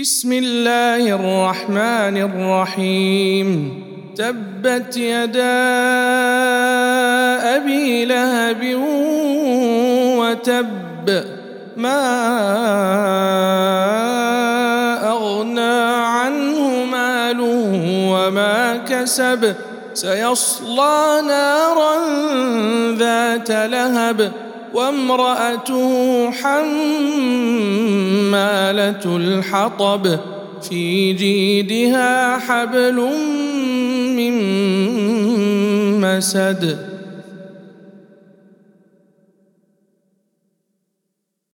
بسم الله الرحمن الرحيم تبت يدا ابي لهب وتب ما اغنى عنه ماله وما كسب سيصلى نارا ذات لهب وامرأته حمالة الحطب في جيدها حبل من مسد.